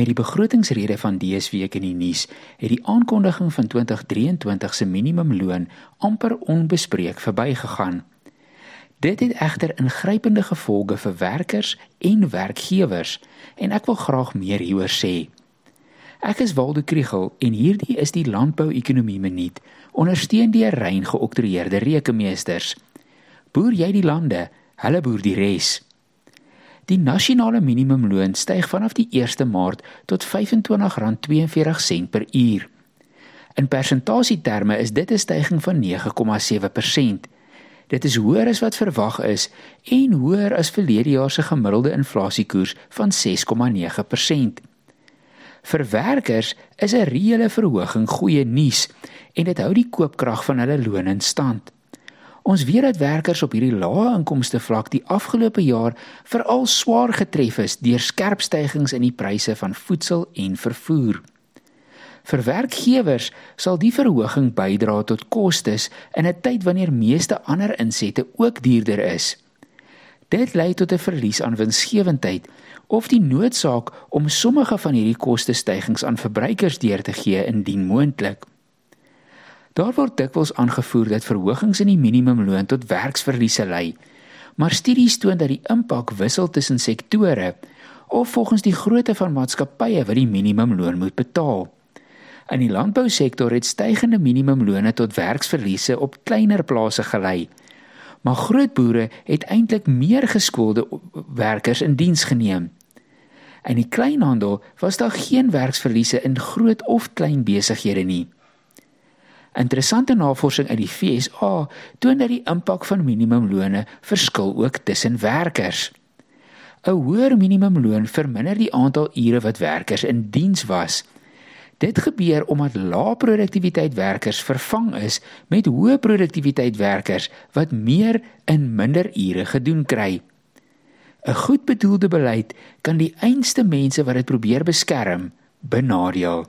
Met die begrotingsrede van DSW week in die nuus het die aankondiging van 2023 se minimumloon amper onbespreek verbygegaan. Dit het egter ingrypende gevolge vir werkers en werkgewers en ek wil graag meer hieroor sê. Ek is Waldo Kriel en hierdie is die landbou-ekonomie minuut, ondersteun deur rein geoktroeëerde rekenmeesters. Boer jy die lande, hulle boer die res. Die nasionale minimumloon styg vanaf die 1 Maart tot R25.42 per uur. In persentasieterme is dit 'n stygings van 9,7%. Dit is hoër as wat verwag is en hoër as verlede jaar se gemiddelde inflasiekoers van 6,9%. Vir werkers is 'n reële verhoging goeie nuus en dit hou die koopkrag van hulle loon in stand. Ons weet dat werkers op hierdie lae inkomste vlak die afgelope jaar veral swaar getref is deur skerp stygings in die pryse van voedsel en vervoer. Vir werkgewers sal die verhoging bydra tot kostes in 'n tyd wanneer meeste ander insette ook duurder is. Dit lei tot 'n verlies aan winsgewendheid of die noodsaak om sommige van hierdie kostestygings aan verbruikers deur te gee indien moontlik. Daar word dikwels aangevoer dat verhogings in die minimumloon tot werksverliese lei. Maar studies toon dat die impak wissel tussen sektore of volgens die grootte van maatskappye wat die minimumloon moet betaal. In die landbousektor het stygende minimumlone tot werksverliese op kleiner plase gelei. Maar groot boere het eintlik meer geskoolde werkers in diens geneem. In die kleinhandel was daar geen werksverliese in groot of klein besighede nie. Interessante navorsing uit die FSA toon dat die impak van minimumlone verskil ook tussen werkers. 'n Hoër minimumloon verminder die aantal ure wat werkers in diens was. Dit gebeur omdat lae produktiwiteit werkers vervang is met hoë produktiwiteit werkers wat meer in minder ure gedoen kry. 'n Goed bedoelde beleid kan die einste mense wat dit probeer beskerm benadeel.